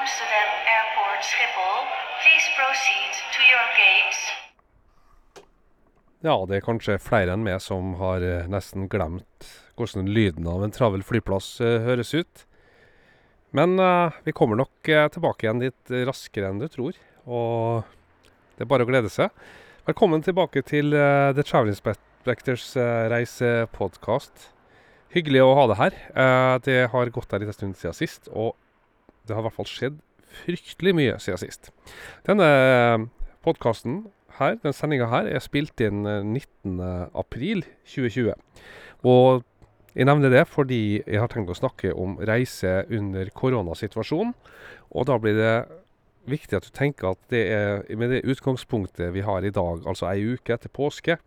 Amsterdam Airport Schiphol. Please proceed to your gates. Ja, det er kanskje flere enn meg som har eh, nesten glemt hvordan lyden av en travel flyplass eh, høres ut. Men uh, vi kommer nok tilbake igjen litt raskere enn du tror, og det er bare å glede seg. Velkommen tilbake til uh, The Travel Inspectors uh, reisepodkast. Hyggelig å ha deg her. Det har gått en liten stund siden sist, og det har i hvert fall skjedd fryktelig mye siden sist. Denne podkasten her, denne sendinga her, er spilt inn eh, 19. april 2020. Og jeg nevner det fordi jeg har tenkt å snakke om reise under koronasituasjonen. Og da blir det viktig at du tenker at det er med det utgangspunktet vi har i dag, altså ei uke etter påske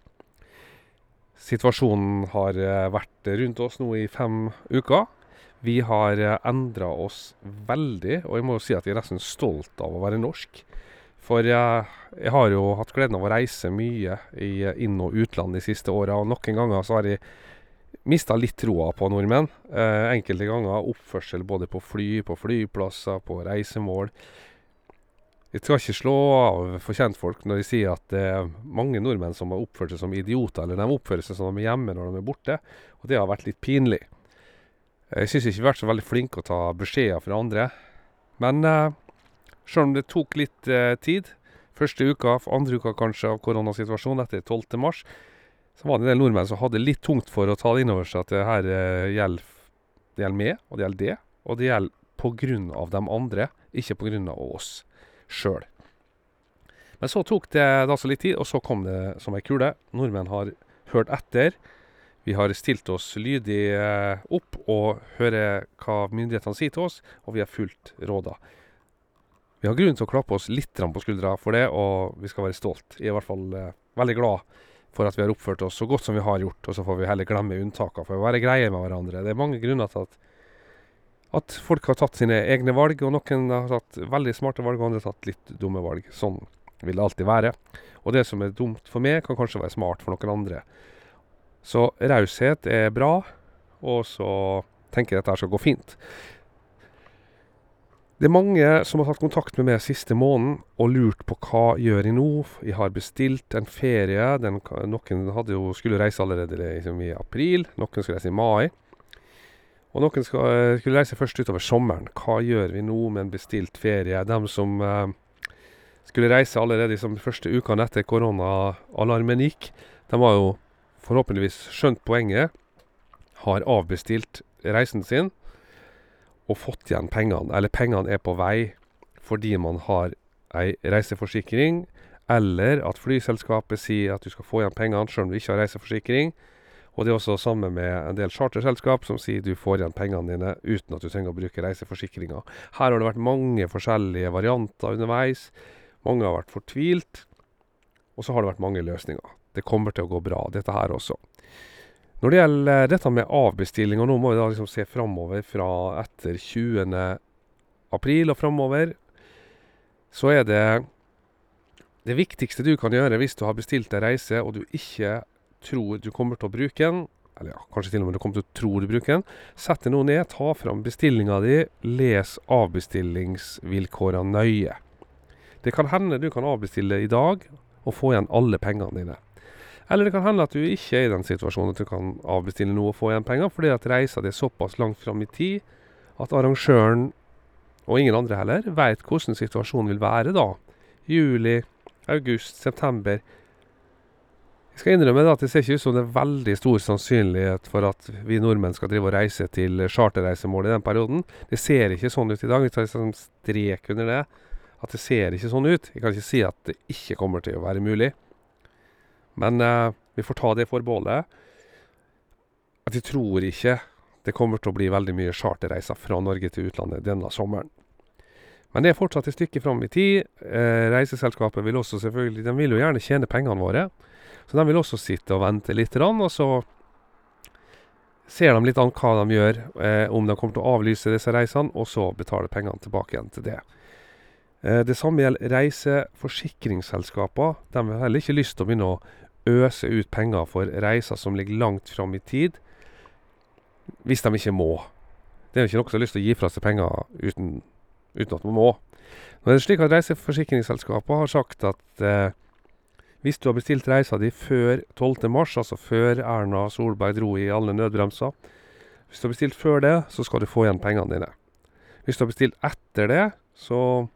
Situasjonen har eh, vært rundt oss nå i fem uker. Vi har eh, endra oss veldig, og jeg må jo si at jeg er nesten stolt av å være norsk. For jeg, jeg har jo hatt gleden av å reise mye i inn- og utland de siste åra, og noen ganger så har jeg mista litt troa på nordmenn. Eh, enkelte ganger oppførsel både på fly, på flyplasser, på reisemål. Jeg skal ikke slå av for kjentfolk når de sier at det er mange nordmenn som har oppført seg som idioter, eller de oppfører seg som de er hjemme når de er borte, og det har vært litt pinlig. Jeg syns ikke vi har vært så veldig flinke å ta beskjeder fra andre. Men eh, sjøl om det tok litt eh, tid, første uka, andre uka kanskje av koronasituasjonen etter 12. mars, så var det en del nordmenn som hadde litt tungt for å ta det inn over seg at det her eh, gjelder, det gjelder meg, og det gjelder det, og det gjelder av de andre, ikke av oss sjøl. Men så tok det da så litt tid, og så kom det som ei kule. Nordmenn har hørt etter. Vi har stilt oss lydig eh, opp og hører hva myndighetene sier til oss, og vi har fulgt råda. Vi har grunn til å klappe oss litt på skuldra for det, og vi skal være stolt. Jeg er i hvert fall eh, veldig glad for at vi har oppført oss så godt som vi har gjort, og så får vi heller glemme unntakene for å være greie med hverandre. Det er mange grunner til at at folk har tatt sine egne valg, og noen har tatt veldig smarte valg, og andre har tatt litt dumme valg. Sånn vil det alltid være. Og det som er dumt for meg, kan kanskje være smart for noen andre. Så raushet er bra, og så tenker jeg at dette skal gå fint. Det er mange som har tatt kontakt med meg siste måneden og lurt på hva gjør jeg nå. Jeg har bestilt en ferie. Den, noen jo, skulle reise allerede liksom, i april, noen skulle reise i mai. Og noen skal, skulle reise først utover sommeren. Hva gjør vi nå med en bestilt ferie? De som eh, skulle reise allerede de første ukene etter koronaalarmen gikk, de var jo forhåpentligvis skjønt poenget, har avbestilt reisen sin og fått igjen pengene. Eller pengene er på vei fordi man har ei reiseforsikring, eller at flyselskapet sier at du skal få igjen pengene selv om du ikke har reiseforsikring. Og det er også samme med en del charterselskap som sier du får igjen pengene dine uten at du trenger å bruke reiseforsikringa. Her har det vært mange forskjellige varianter underveis. Mange har vært fortvilt. Og så har det vært mange løsninger. Det kommer til å gå bra, dette her også. Når det gjelder dette med avbestilling, og nå må vi da liksom se framover fra etter 20. april og framover, så er det det viktigste du kan gjøre hvis du har bestilt deg reise og du ikke tror du kommer til å bruke den, eller ja, kanskje til og med du kommer til å tro du bruker den, sett deg nå ned, ta fram bestillinga di, les avbestillingsvilkårene nøye. Det kan hende du kan avbestille i dag og få igjen alle pengene dine. Eller det kan hende at du ikke er i den situasjonen at du kan avbestille noe og få igjen penger, fordi at reisa er såpass langt fram i tid at arrangøren, og ingen andre heller, veit hvordan situasjonen vil være da. Juli, august, september. Jeg skal innrømme at det ser ikke ut som det er veldig stor sannsynlighet for at vi nordmenn skal drive og reise til charterreisemål i den perioden. Det ser ikke sånn ut i dag. Vi tar en strek under det. At det ser ikke sånn ut. Jeg kan ikke si at det ikke kommer til å være mulig. Men eh, vi får ta det forbeholdet at jeg tror ikke det kommer til å bli veldig mye charterreiser fra Norge til utlandet denne sommeren. Men det er fortsatt et stykke fram i tid. Eh, reiseselskapet vil også selvfølgelig De vil jo gjerne tjene pengene våre. Så de vil også sitte og vente litt, og så ser de litt an hva de gjør, eh, om de kommer til å avlyse disse reisene, og så betale pengene tilbake igjen til det. Eh, det samme gjelder reiseforsikringsselskaper. De har heller ikke lyst til å begynne å øse ut penger for reiser som ligger langt fram i tid, hvis de ikke må. Det er jo ikke noen som har lyst til å gi fra seg penger uten uten at man må. Nå er det slik at reiseforsikringsselskapet har sagt at eh, hvis du har bestilt reisa di før 12. mars, altså før Erna Solberg dro i alle nødbremser Hvis du har bestilt før det, så skal du få igjen pengene dine. Hvis du har bestilt etter det, så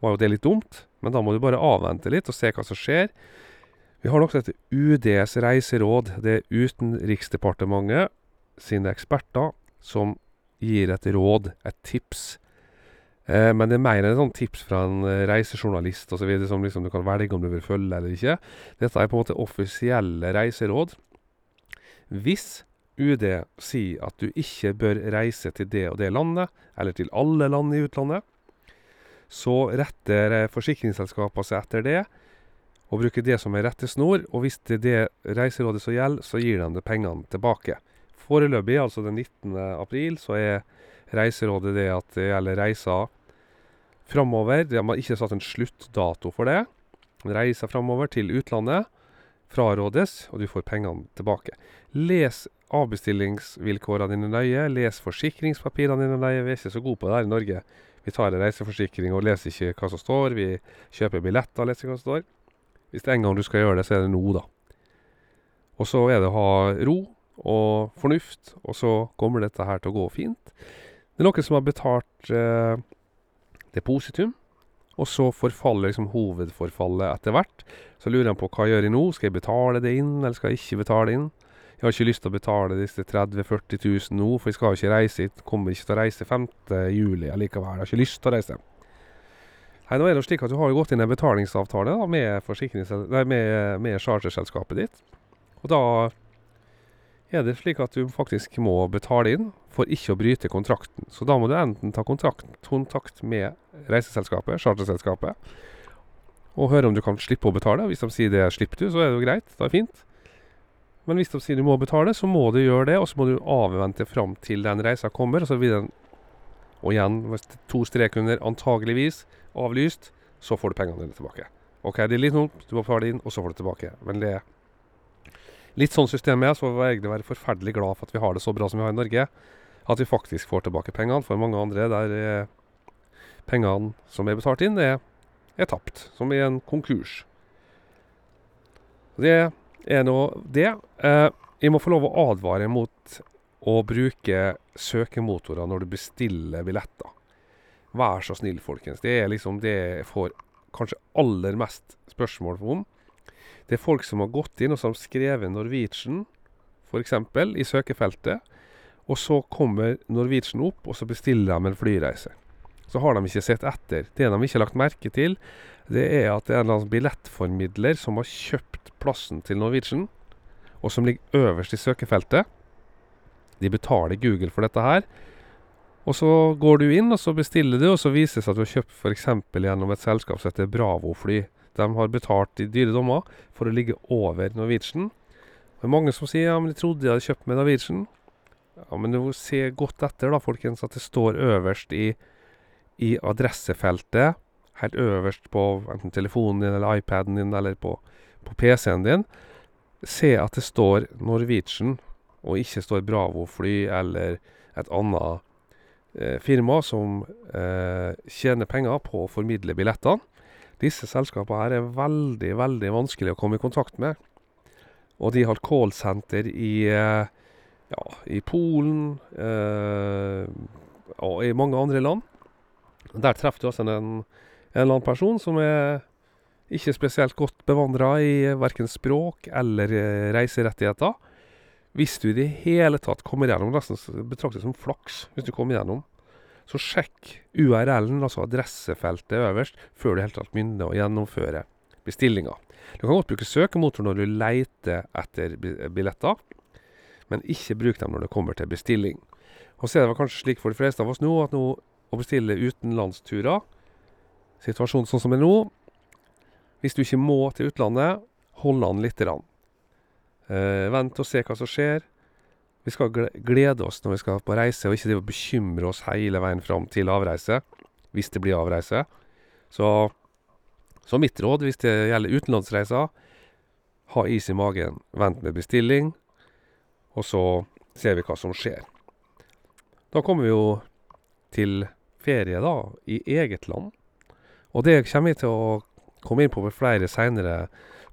var jo det litt dumt, men da må du bare avvente litt og se hva som skjer. Vi har noe som UDs reiseråd. Det er Utenriksdepartementet sine eksperter som gir et råd, et tips. Eh, men det er mer enn et tips fra en eh, reisejournalist videre, som liksom du kan velge om du vil følge eller ikke. Dette er på en måte offisielle reiseråd. Hvis UD sier at du ikke bør reise til det og det landet, eller til alle land i utlandet, så retter eh, forsikringsselskapene seg etter det, og bruker det som er rettesnor. Og hvis det er det reiserådet som gjelder, så gir de det pengene tilbake. Foreløpig, altså den 19. april, så er reiserådet det at det gjelder reiser framover. De har ikke satt en sluttdato for det. Reiser framover til utlandet frarådes, og du får pengene tilbake. Les avbestillingsvilkårene dine nøye. Les forsikringspapirene dine nøye. Vi er ikke så gode på det her i Norge. Vi tar en reiseforsikring og leser ikke hva som står. Vi kjøper billetter og leser hva som står. Hvis det er en gang du skal gjøre det, så er det nå, da. Og så er det å ha ro og fornuft, og så kommer dette her til å gå fint. Det er noen som har betalt eh, depositum, og så forfaller liksom hovedforfallet etter hvert. Så lurer han på hva jeg gjør jeg nå. Skal jeg betale det inn, eller skal jeg ikke betale inn? Jeg har ikke lyst til å betale disse 30 000-40 000 nå, for jeg skal jo ikke reise hit. Kommer ikke til å reise 5. juli allikevel. Jeg har ikke lyst til å reise. Nei, nå er det slik at Du har jo gått inn en betalingsavtale da, med, nei, med, med charterselskapet ditt. Og da er det slik at du faktisk må betale inn for ikke å bryte kontrakten. Så da må du enten ta kontakt, kontakt med reiseselskapet, charterselskapet, og høre om du kan slippe å betale. Hvis de sier det slipper du, så er det jo greit. Det er fint. Men hvis de sier du må betale, så må du gjøre det, og så må du avvente fram til den reisa kommer. Og så blir den Og igjen, det to strek under, antageligvis avlyst, så får du pengene dine tilbake. OK, det er litt noe, du må betale inn, og så får du tilbake. Men det er litt sånn systemet er, så vil jeg egentlig være forferdelig glad for at vi har det så bra som vi har i Norge. At vi faktisk får tilbake pengene. For mange andre der er pengene som er betalt inn, er, er tapt. Som i en konkurs. Det er nå det. Eh, jeg må få lov å advare mot å bruke søkemotorer når du bestiller billetter. Vær så snill, folkens. Det er liksom det jeg får kanskje aller mest spørsmål om. Det er folk som har gått inn og som har skrevet Norwegian, f.eks., i søkefeltet. Og så kommer Norwegian opp, og så bestiller de en flyreise. Så har de ikke sett etter. Det de ikke har lagt merke til, det er at det er en eller annen billettformidler som har kjøpt plassen til Norwegian, og som ligger øverst i søkefeltet. De betaler Google for dette her. Og så går du inn, og så bestiller du, og så viser det seg at du har kjøpt f.eks. gjennom et selskap som heter Bravo Fly. De har betalt i dyre dommer for å ligge over Norwegian. Det er mange som sier ja, men de trodde de hadde kjøpt med Norwegian. Ja, Men du må se godt etter, da, folkens, at det står øverst i, i adressefeltet. Helt øverst på enten telefonen din eller iPaden din eller på, på PC-en din. Se at det står Norwegian, og ikke står Bravo fly eller et annet eh, firma som eh, tjener penger på å formidle billettene. Disse selskapene her er veldig, veldig vanskelig å komme i kontakt med. Og de har callsenter i eh, ja, i Polen og i mange andre land. Der treffer du altså en, en eller annen person som er ikke spesielt godt bevandra i verken språk eller reiserettigheter. Hvis du i det hele tatt kommer gjennom, nesten betraktes som flaks hvis du kommer gjennom, så sjekk URL-en, altså adressefeltet øverst, før du hele tatt begynner å gjennomføre bestillinga. Du kan godt bruke søkemotor når du leter etter billetter men ikke bruk dem når det kommer til bestilling. Og så er det kanskje slik for de fleste av oss nå at nå å bestille utenlandsturer Situasjonen sånn som er nå Hvis du ikke må til utlandet, hold an lite grann. Eh, vent og se hva som skjer. Vi skal glede oss når vi skal på reise, og ikke drive og bekymre oss hele veien fram til avreise. Hvis det blir avreise. Så, så mitt råd hvis det gjelder utenlandsreiser, ha is i magen. Vent med bestilling. Og så ser vi hva som skjer. Da kommer vi jo til ferie, da, i eget land. Og det kommer vi til å komme inn på ved flere seinere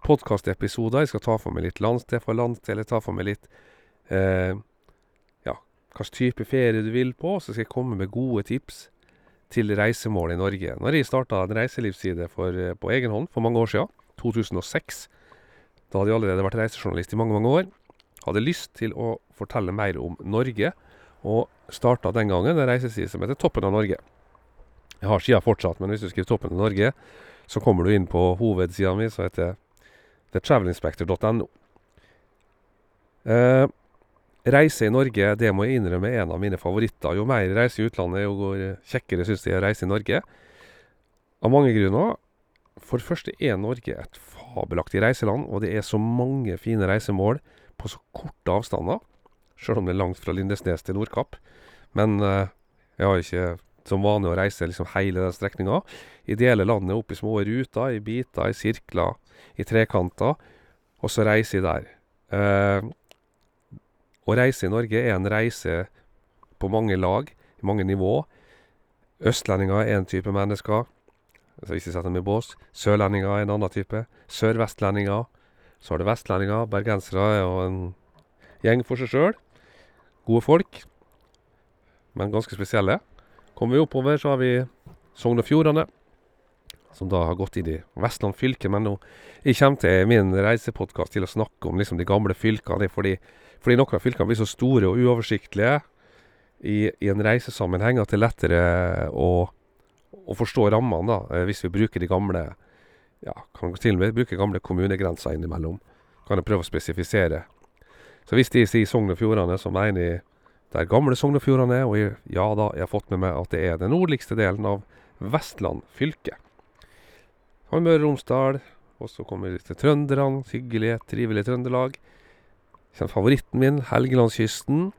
podkastepisoder. Jeg skal ta for meg litt landsdel for landsdel, jeg tar for meg litt eh, ja, slags type ferie du vil på, så skal jeg komme med gode tips til reisemål i Norge. Når jeg starta en reiselivsside for, på egen hånd for mange år siden, 2006 Da hadde jeg allerede vært reisejournalist i mange, mange år. Hadde lyst til å fortelle mer om Norge, og starta den gangen en reiseside som heter Toppen av Norge. Jeg har sida fortsatt, men hvis du skriver Toppen av Norge, så kommer du inn på hovedsida mi, som heter thetravelinspector.no. Eh, reise i Norge, det må jeg innrømme er en av mine favoritter. Jo mer jeg reiser i utlandet, jo kjekkere syns jeg å reise i Norge. Av mange grunner. For det første er Norge et fabelaktig reiseland, og det er så mange fine reisemål på så korte avstander. Sjøl om det er langt fra Lindesnes til Nordkapp. Men eh, jeg har ikke som vanlig å reise liksom hele den strekninga. Jeg deler landet opp i små ruter, i biter, i sirkler, i trekanter, og så reiser jeg der. Eh, å reise i Norge er en reise på mange lag, i mange nivå. Østlendinger er en type mennesker. Jeg skal ikke sette dem i bås. Sørlendinger er en annen type. Sørvestlendinger. Så har du vestlendinger. Bergensere er jo en gjeng for seg sjøl. Gode folk, men ganske spesielle. Kommer vi oppover, så har vi Sogn og Fjordane, som da har gått inn i Vestland fylke. Men nå jeg kommer til min reisepodkast til å snakke om liksom de gamle fylkene. Fordi, fordi noen av fylkene blir så store og uoversiktlige i, i en reisesammenheng at det er lettere å, å forstå rammene, da, eh, hvis vi bruker de gamle ja, kan til og med bruke gamle kommunegrenser innimellom. Kan jeg prøve å spesifisere. Så hvis de sier Sogn og Fjordane, så mener jeg der gamle Sogn og Fjordane er, og jeg, ja da, jeg har fått med meg at det er den nordligste delen av Vestland fylke. Har Møre og Romsdal, og så kommer vi til trønderne. Hyggelig, trivelig Trøndelag. Så favoritten min, Helgelandskysten.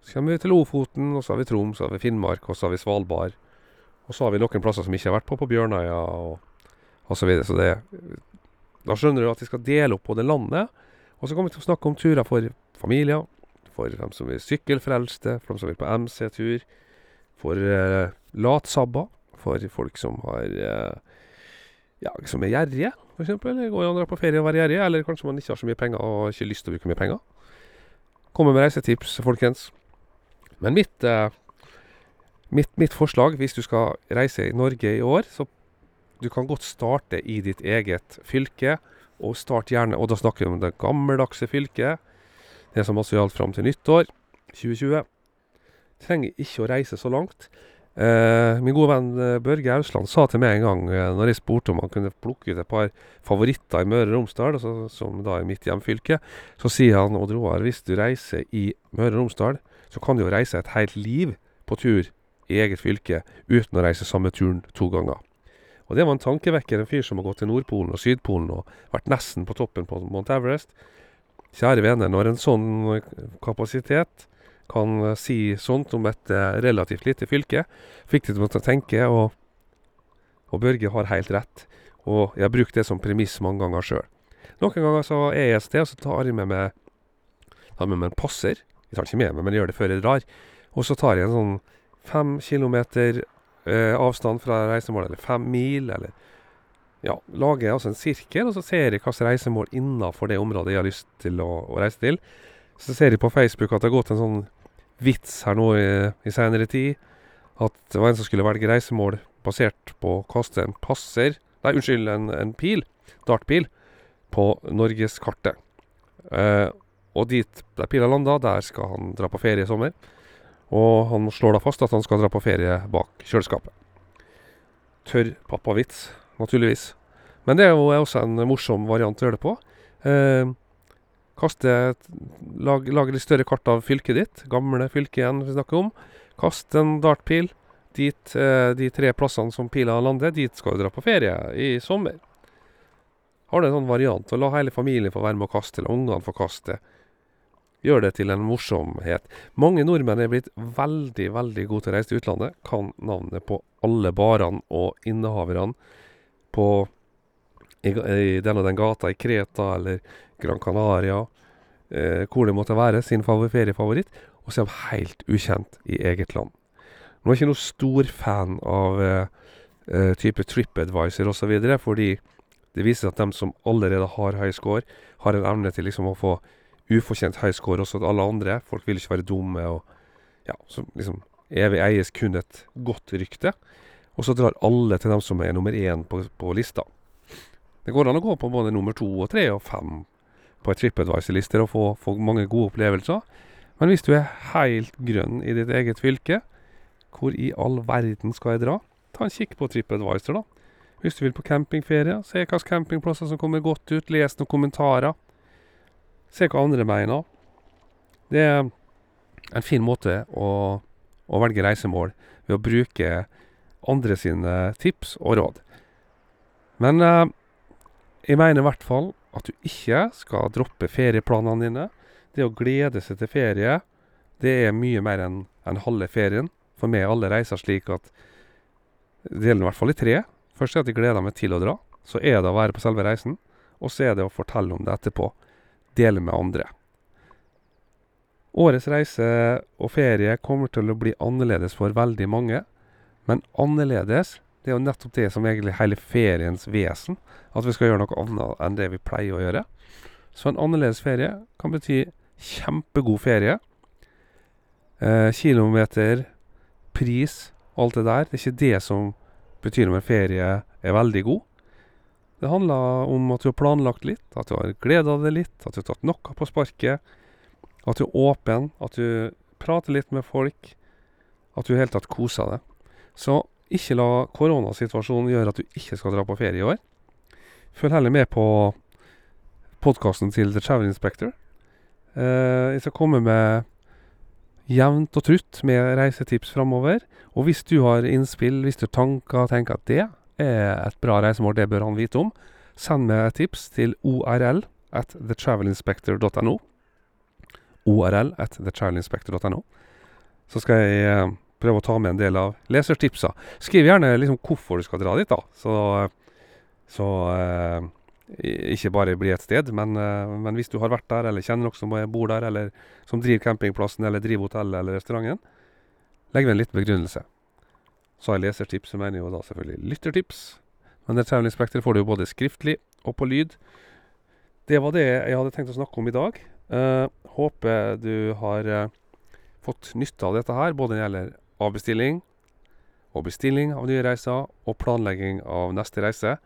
Så kommer vi til Lofoten, og så har vi Troms, så har vi Finnmark, og så har vi Svalbard. Og så har vi noen plasser som ikke har vært på, på Bjørnøya og, og så videre. Så det Da skjønner du at vi skal dele opp både landet, og så kommer vi til å snakke om turer for familier, for dem som er sykkelfrelste, for dem som vil på MC-tur, for eh, latsabber, for folk som har eh, ja, som er gjerrige, eksempel. Det går an å dra på ferie og være gjerrig, eller kanskje man ikke har så mye penger og ikke lyst til å bruke mye penger. Kommer med reisetips, folkens. Men mitt, eh, mitt, mitt forslag, hvis du skal reise i Norge i år, så du kan godt starte i ditt eget fylke, og start gjerne Og da snakker vi om det gammeldagse fylket. Det som også gjaldt fram til nyttår 2020. Trenger ikke å reise så langt. Eh, min gode venn eh, Børge Ausland sa til meg en gang eh, når jeg spurte om han kunne plukke ut et par favoritter i Møre og Romsdal, altså, som da er mitt hjemfylke, så sier han Odd Roar, hvis du reiser i Møre og Romsdal, så kan du jo reise et helt liv på tur i eget fylke uten å reise samme turen to ganger. Og det var en tankevekker, en fyr som har gått til Nordpolen og Sydpolen og vært nesten på toppen på Mount Everest. Kjære venner, når en sånn kapasitet kan si sånt om et relativt lite fylke, fikk det til å tenke, og, og Børge har helt rett. Og jeg har brukt det som premiss mange ganger sjøl. Noen ganger så er jeg et sted, og så tar jeg med meg, tar med meg en passer. Jeg tar ikke med meg, men jeg gjør det før jeg drar. Og så tar jeg en sånn fem kilometer eh, avstand fra reisemålet, eller fem mil, eller Ja, lager jeg altså en sirkel, og så ser jeg hvilket reisemål innenfor det området jeg har lyst til å, å, reise til. Så ser jeg på Facebook at det har gått en sånn vits her nå i, i seinere tid. At det var en som skulle velge reisemål basert på å kaste en passer Nei, unnskyld, en, en pil, dartpil, på norgeskartet. Eh, og dit der pila landa, der skal han dra på ferie i sommer. Og han slår da fast at han skal dra på ferie bak kjøleskapet. Tørr pappavits, naturligvis. Men det er jo også en morsom variant å gjøre det på. Eh, kaste lag, Lage litt større kart av fylket ditt. Gamle fylke igjen vi snakker om. Kast en dartpil. Dit, eh, de tre plassene som pila lander, dit skal du dra på ferie i sommer. Har du en sånn variant, og la hele familien få være med å kaste, eller ungene få kaste. Gjør det til en morsomhet. Mange nordmenn er blitt veldig, veldig gode til å reise til utlandet. Kan navnet på alle barene og innehaverne på i, den og den gata i Kreta eller Gran Canaria, eh, hvor det måtte være, sin feriefavoritt, og så er de helt ukjent i eget land. Nå er jeg ikke noen stor fan av eh, eh, type TripAdvisor videre, fordi det viser at de som allerede har høy score, har en evne til liksom å få ufortjent høy score også til alle andre. Folk vil ikke være dumme og ja, så liksom evig eies kun et godt rykte. Og så drar alle til dem som er nummer én på, på lista. Det går an å gå på både nummer to og tre og fem på TripAdvisor-lister og få, få mange gode opplevelser. Men hvis du er helt grønn i ditt eget fylke, hvor i all verden skal jeg dra? Ta en kikk på TripAdvisor, da. Hvis du vil på campingferie, se hvilke campingplasser som kommer godt ut, les noen kommentarer. Se hva andre mener. Det er en fin måte å, å velge reisemål ved å bruke andre sine tips og råd. Men eh, jeg mener i hvert fall at du ikke skal droppe ferieplanene dine. Det å glede seg til ferie, det er mye mer enn en halve ferien. For meg er alle reiser slik at det gjelder i hvert fall i tre. Først er at jeg gleder meg til å dra. Så er det å være på selve reisen. Og så er det å fortelle om det etterpå. Dele med andre. Årets reise og ferie kommer til å bli annerledes for veldig mange. Men annerledes, det er jo nettopp det som egentlig hele feriens vesen. At vi skal gjøre noe annet enn det vi pleier å gjøre. Så en annerledes ferie kan bety kjempegod ferie. Eh, kilometer, pris, alt det der. Det er ikke det som betyr om en ferie er veldig god. Det handler om at du har planlagt litt, at du har gleda deg litt, at du har tatt noe på sparket. At du er åpen, at du prater litt med folk. At du i det hele tatt koser deg. Så ikke la koronasituasjonen gjøre at du ikke skal dra på ferie i år. Følg heller med på podkasten til The Travel Inspector. Eh, jeg skal komme med jevnt og trutt med reisetips framover. Og hvis du har innspill, hvis du har tanker, tenker at det er et bra reisemål, det bør han vite om, send meg et tips til orl at thetravelinspector.no. ORL at thetravelinspector.no. Så skal jeg eh, prøve å ta med en del av lesertipsa. Skriv gjerne liksom hvorfor du skal dra dit, da. Så, så eh, ikke bare bli et sted, men, eh, men, hvis du har vært der, eller kjenner noen som bor der, eller som driver campingplassen, eller driver hotellet eller restauranten, legg ved en liten begrunnelse. Så har jeg lesertips, så mener jo da selvfølgelig lyttertips. Men det Travel Inspector får du jo både skriftlig og på lyd. Det var det jeg hadde tenkt å snakke om i dag. Eh, håper du har uh, fått nytte av dette her, både når det gjelder avbestilling og bestilling av nye reiser, og planlegging av neste reise.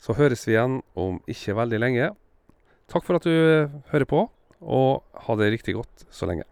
Så høres vi igjen om ikke veldig lenge. Takk for at du hører på, og ha det riktig godt så lenge.